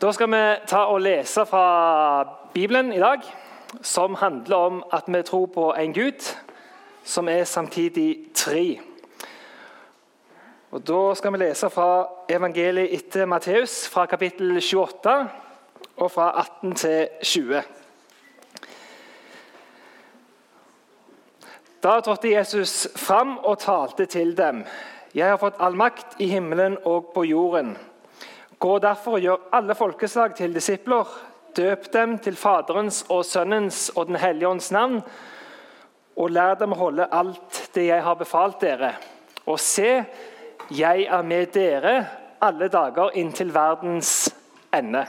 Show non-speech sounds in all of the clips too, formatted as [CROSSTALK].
Da skal vi ta og lese fra Bibelen i dag, som handler om at vi tror på en Gud som er samtidig tre. Og Da skal vi lese fra evangeliet etter Matteus, fra kapittel 28 og fra 18 til 20. Da trådte Jesus fram og talte til dem. Jeg har fått all makt i himmelen og på jorden. Gå derfor og gjør alle folkeslag til disipler. Døp dem til Faderens og Sønnens og Den hellige ånds navn. Og lær dem å holde alt det jeg har befalt dere. Og se, jeg er med dere alle dager inntil verdens ende.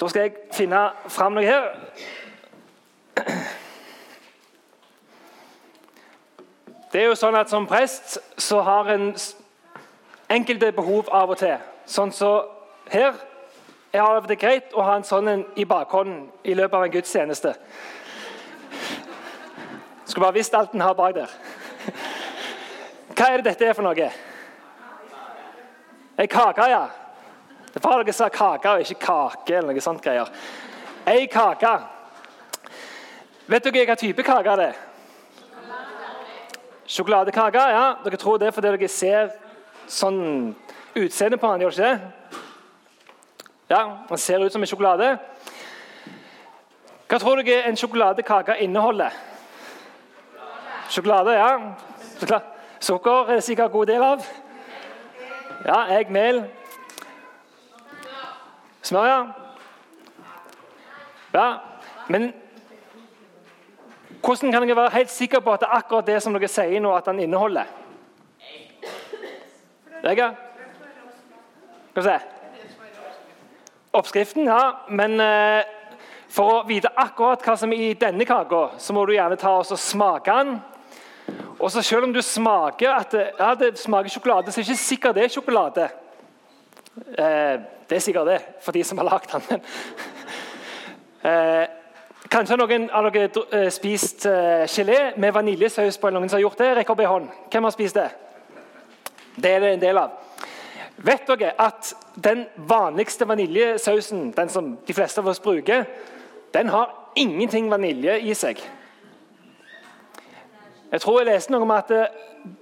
Da skal jeg finne fram noe her. Det er jo sånn at Som prest så har en enkelte behov av og til. Sånn som så her. Jeg har det greit å ha en sånn en i bakhånden i løpet av en gudstjeneste. Skulle bare visst alt en har bak der. Hva er det dette er for noe? Ei kake, ja. Det var dere sa kake og ikke kake. eller noe sånt greier. Ei kake. Vet dere hva type kake det er? Sjokoladekake. ja. Dere tror det fordi dere ser sånn utseende på den, gjør dere ikke det? Ja, Den ser ut som en sjokolade. Hva tror dere en sjokoladekake inneholder? Sjokolade, ja. Sukker er det sikkert en god del av. Ja, egg, mel. Smør, ja. ja. Men hvordan kan dere være helt sikre på at det er akkurat det som dere sier nå, at den inneholder? Vegard? Skal vi se. Oppskriften, ja. Men eh, for å vite akkurat hva som er i denne kaka, så må du gjerne ta og smake den. Og så Selv om du smaker at ja, det smaker sjokolade, så er det ikke sikkert det er sjokolade. Eh, det er sikkert det, for de som har lagd den. [LAUGHS] eh, kanskje noen av dere har eh, spist eh, gelé med vaniljesaus på? noen som har gjort det? Rekk opp en hånd. Hvem har spist det? Det er det en del av. Vet dere at den vanligste vaniljesausen, den som de fleste av oss bruker, den har ingenting vanilje i seg? Jeg tror jeg leste noe om at eh,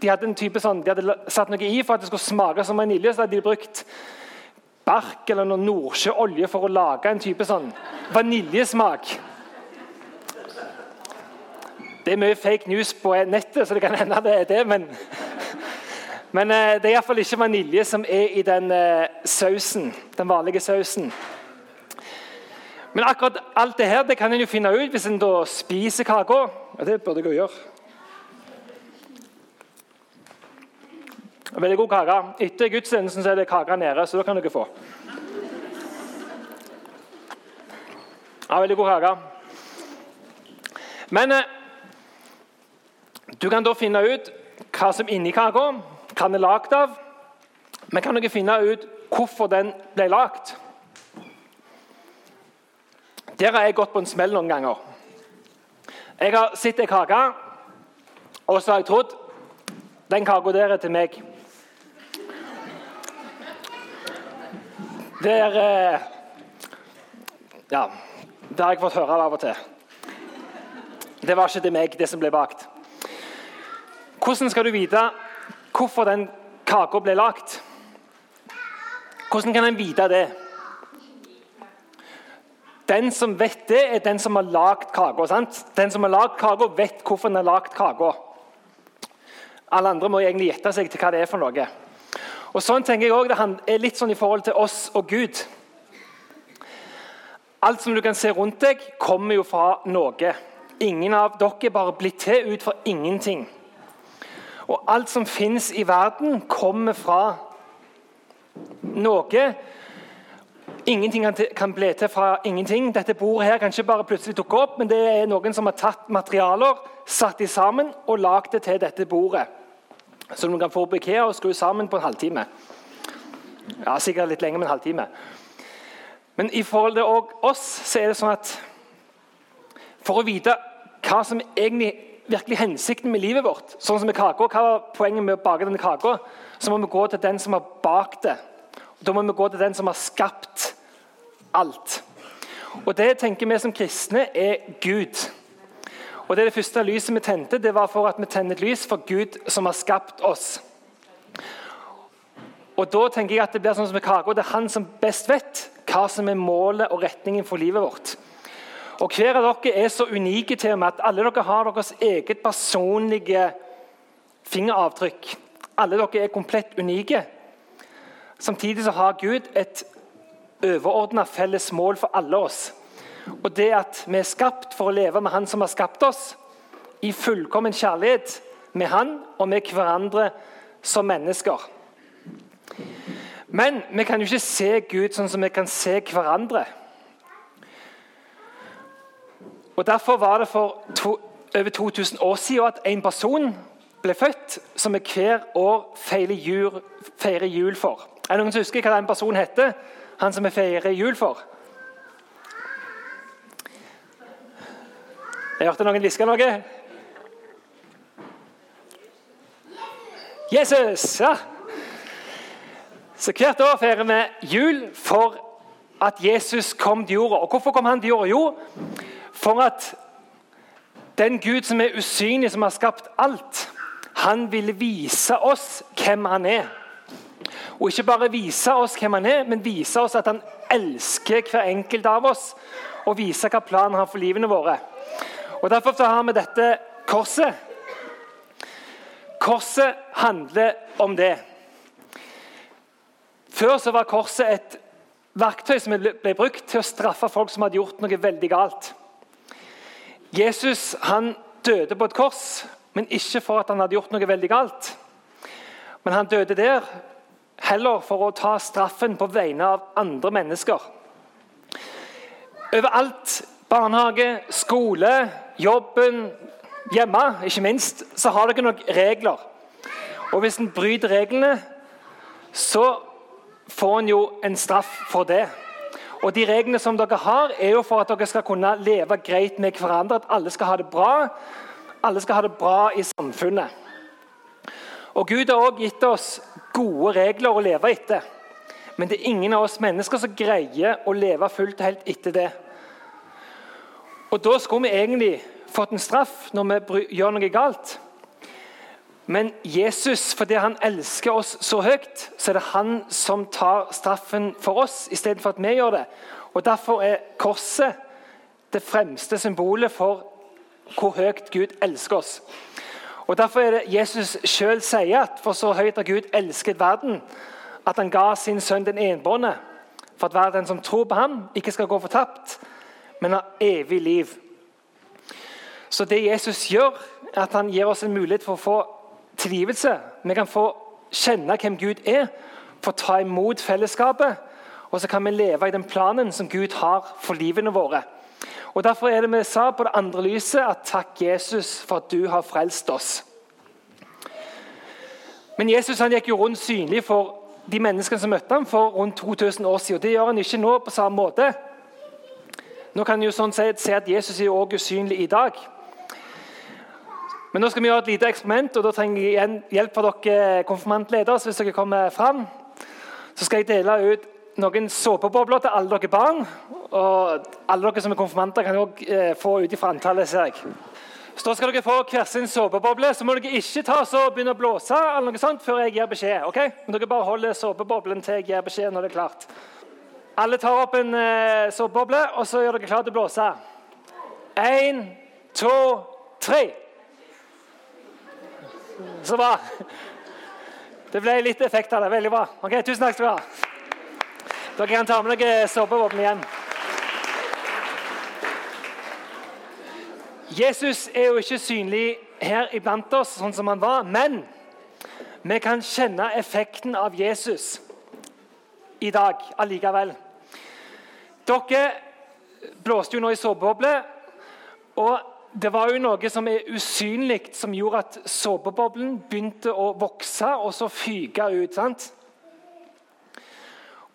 de hadde en type sånn, de hadde satt noe i for at det skulle smake som vanilje. Så hadde de brukt bark eller noe nordsjøolje for å lage en type sånn vaniljesmak. Det er mye fake news på nettet, så det kan hende det er det. Men, men eh, det er iallfall ikke vanilje som er i den eh, sausen, den vanlige sausen. Men akkurat alt det her det kan en jo finne ut hvis en da spiser kaka. Ja, det burde jeg jo gjøre. Veldig god kake. Etter gudstjenesten er det kake nede, så da kan dere få. Ja, Veldig god kake. Men eh, du kan da finne ut hva som er inni kaka, hva den er lagd av. Men kan dere finne ut hvorfor den ble lagd? Der har jeg gått på en smell noen ganger. Jeg har sett ei kake, og så har jeg trodd den kaka der er til meg. Der eh, Ja, det har jeg fått høre av og til. Det var ikke til meg, det som ble bakt. Hvordan skal du vite hvorfor den kaka ble lagd? Hvordan kan en vite det? Den som vet det, er den som har lagd kaka. Den som har lagd kaka, vet hvorfor den har lagd kaka. Alle andre må egentlig gjette seg til hva det er for noe. Og sånn tenker jeg også, Det er litt sånn i forhold til oss og Gud. Alt som du kan se rundt deg, kommer jo fra noe. Ingen av dere er bare blitt til ut fra ingenting. Og alt som fins i verden, kommer fra noe. Ingenting kan bli til fra ingenting. Dette bordet her kan ikke bare plutselig dukke opp, men det er noen som har tatt materialer, satt de sammen og lagd det til dette bordet. Som du kan få på Ikea og skru sammen på en halvtime. Ja, Sikkert litt lenger men en halvtime. Men i forhold til oss så er det sånn at for å vite hva som egentlig virkelig hensikten med livet vårt? Sånn som med kaka. Hva var poenget med å bake denne kaka? Så må vi gå til den som har bakt det. Og da må vi gå til den som har skapt alt. Og Det tenker vi som kristne er Gud. Og Det, det første lyset vi tente, det var for at vi tenner et lys for Gud som har skapt oss. Og Da tenker jeg at det blir sånn som med kaka. Det er han som best vet hva som er målet og retningen for livet vårt. Og Hver av dere er så unike til og med at alle dere har deres eget personlige fingeravtrykk. Alle dere er komplett unike. Samtidig så har Gud et overordna felles mål for alle oss. Og det at vi er skapt for å leve med Han som har skapt oss, i fullkommen kjærlighet med Han og med hverandre som mennesker. Men vi kan jo ikke se Gud sånn som vi kan se hverandre. Og Derfor var det for to, over 2000 år siden at en person ble født som vi hver år feirer jul, feirer jul for. Er det noen som husker hva den personen heter? Han som vi feirer jul for? Jeg hørte noen hviske noe. Jesus! ja. Så Hvert år feirer vi jul for at Jesus kom til jorda. Og Hvorfor kom han til jorda? Jo, for at den Gud som er usynlig, som har skapt alt, han ville vise oss hvem han er. Og ikke bare vise oss hvem han er, men vise oss at han elsker hver enkelt av oss. Og vise hva planen har for livene våre. Og Derfor har vi dette korset. Korset handler om det. Før så var korset et verktøy som ble brukt til å straffe folk som hadde gjort noe veldig galt. Jesus han døde på et kors, men ikke for at han hadde gjort noe veldig galt. Men han døde der heller for å ta straffen på vegne av andre mennesker. Overalt, barnehage, skole, jobben, hjemme ikke minst, så har dere noen regler. Og Hvis en bryter reglene, så får en jo en straff for det. Og De reglene som dere har, er jo for at dere skal kunne leve greit med hverandre. At alle skal ha det bra. Alle skal ha det bra i samfunnet. Og Gud har også gitt oss gode regler å leve etter. Men det er ingen av oss mennesker som greier å leve fullt og helt etter det. Og Da skulle vi egentlig fått en straff når vi gjør noe galt. Men Jesus, fordi han elsker oss så høyt, så er det han som tar straffen for oss istedenfor at vi gjør det. Og Derfor er korset det fremste symbolet for hvor høyt Gud elsker oss. Og Derfor er det Jesus sjøl sier at for så høyt har Gud elsket verden, at han ga sin sønn den enbårne, for at hver den som tror på ham, ikke skal gå fortapt, men har evig liv. Så det Jesus gjør, er at han gir oss en mulighet for å få tilgivelse. Vi kan få kjenne hvem Gud er, få ta imot fellesskapet. Og så kan vi leve i den planen som Gud har for livene våre. Og Derfor er det vi sa på det andre lyset at takk, Jesus, for at du har frelst oss. Men Jesus han gikk jo rundt synlig for de menneskene som møtte ham for rundt 2000 år siden. og Det gjør han ikke nå på samme måte. Nå kan en sånn si at Jesus er også usynlig i dag. Men nå skal vi gjøre et lite eksperiment, og da trenger jeg hjelp fra dere konfirmantledere. så hvis dere kommer frem, så skal jeg dele ut noen såpebobler til alle dere barn. Og alle dere som er konfirmanter, kan òg eh, få ut ifra antallet. ser jeg. Så Da skal dere få hver sin såpeboble. Så må dere ikke ta og begynne å blåse eller noe sånt før jeg gir beskjed. ok? Men dere bare holder såpeboblen til jeg gir beskjed når det er klart. Alle tar opp en eh, såpeboble, og så gjør dere klar til å blåse. Én, to, tre. Så bra. Det ble litt effekt av det. Veldig bra. Ok, Tusen takk skal du ha. Dere kan ta med dere såpevåpen igjen. Jesus er jo ikke synlig her iblant oss, sånn som han var, men vi kan kjenne effekten av Jesus i dag allikevel. Dere blåste jo nå i såpeboble, og det var jo noe som er usynlig, som gjorde at såpeboblen begynte å vokse og så fyke ut. sant?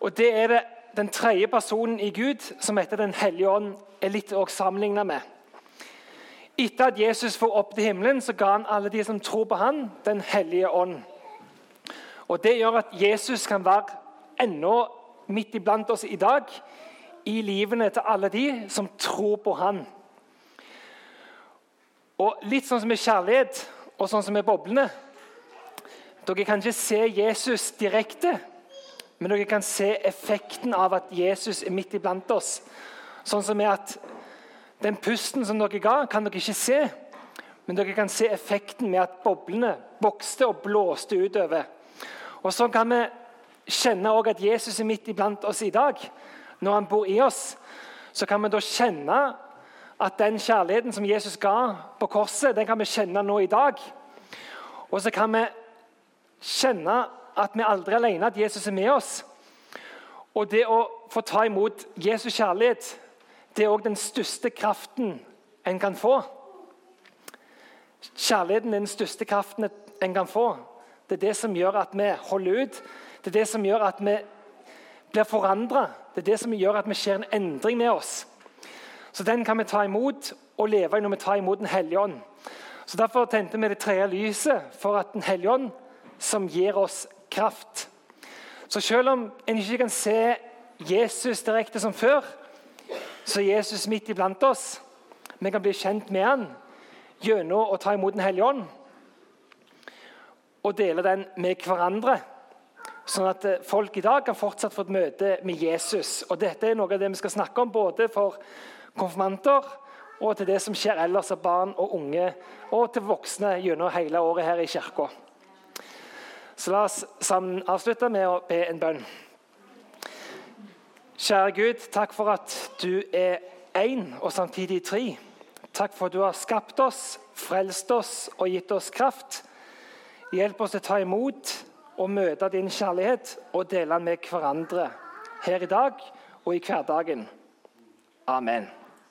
Og Det er det den tredje personen i Gud, som heter Den hellige ånd, er litt sammenligna med. Etter at Jesus får opp til himmelen, så ga han alle de som tror på han, Den hellige ånd. Og Det gjør at Jesus kan være ennå midt iblant oss i dag, i livene til alle de som tror på han. Og Litt sånn som med kjærlighet og sånn som med boblene. Dere kan ikke se Jesus direkte, men dere kan se effekten av at Jesus er midt iblant oss. Sånn som er at Den pusten som dere ga, kan dere ikke se. Men dere kan se effekten med at boblene vokste og blåste utover. Og Sånn kan vi kjenne også at Jesus er midt iblant oss i dag. Når han bor i oss, så kan vi da kjenne at den kjærligheten som Jesus ga på korset, den kan vi kjenne nå i dag. Og så kan vi kjenne at vi aldri er alene, at Jesus er med oss. Og det å få ta imot Jesus kjærlighet, det er òg den største kraften en kan få. Kjærligheten er den største kraften en kan få. Det er det som gjør at vi holder ut. Det er det som gjør at vi blir forandra. Det er det som gjør at vi ser en endring med oss. Så Den kan vi ta imot og leve i når vi tar imot Den hellige ånd. Så Derfor tente vi det tredje lyset for at Den hellige ånd, som gir oss kraft. Så selv om en ikke kan se Jesus direkte som før, så er Jesus midt iblant oss. Vi kan bli kjent med han gjennom å ta imot Den hellige ånd og dele den med hverandre. Sånn at folk i dag kan fortsatt få et møte med Jesus. Og Dette er noe av det vi skal snakke om både for konfirmanter og til det som skjer ellers av barn og unge, og til voksne gjennom hele året her i kirka. Så la oss sammen avslutte med å be en bønn. Kjære Gud, takk for at du er én og samtidig tre. Takk for at du har skapt oss, frelst oss og gitt oss kraft. Hjelp oss til å ta imot og møte din kjærlighet og dele den med hverandre her i dag og i hverdagen. Amen.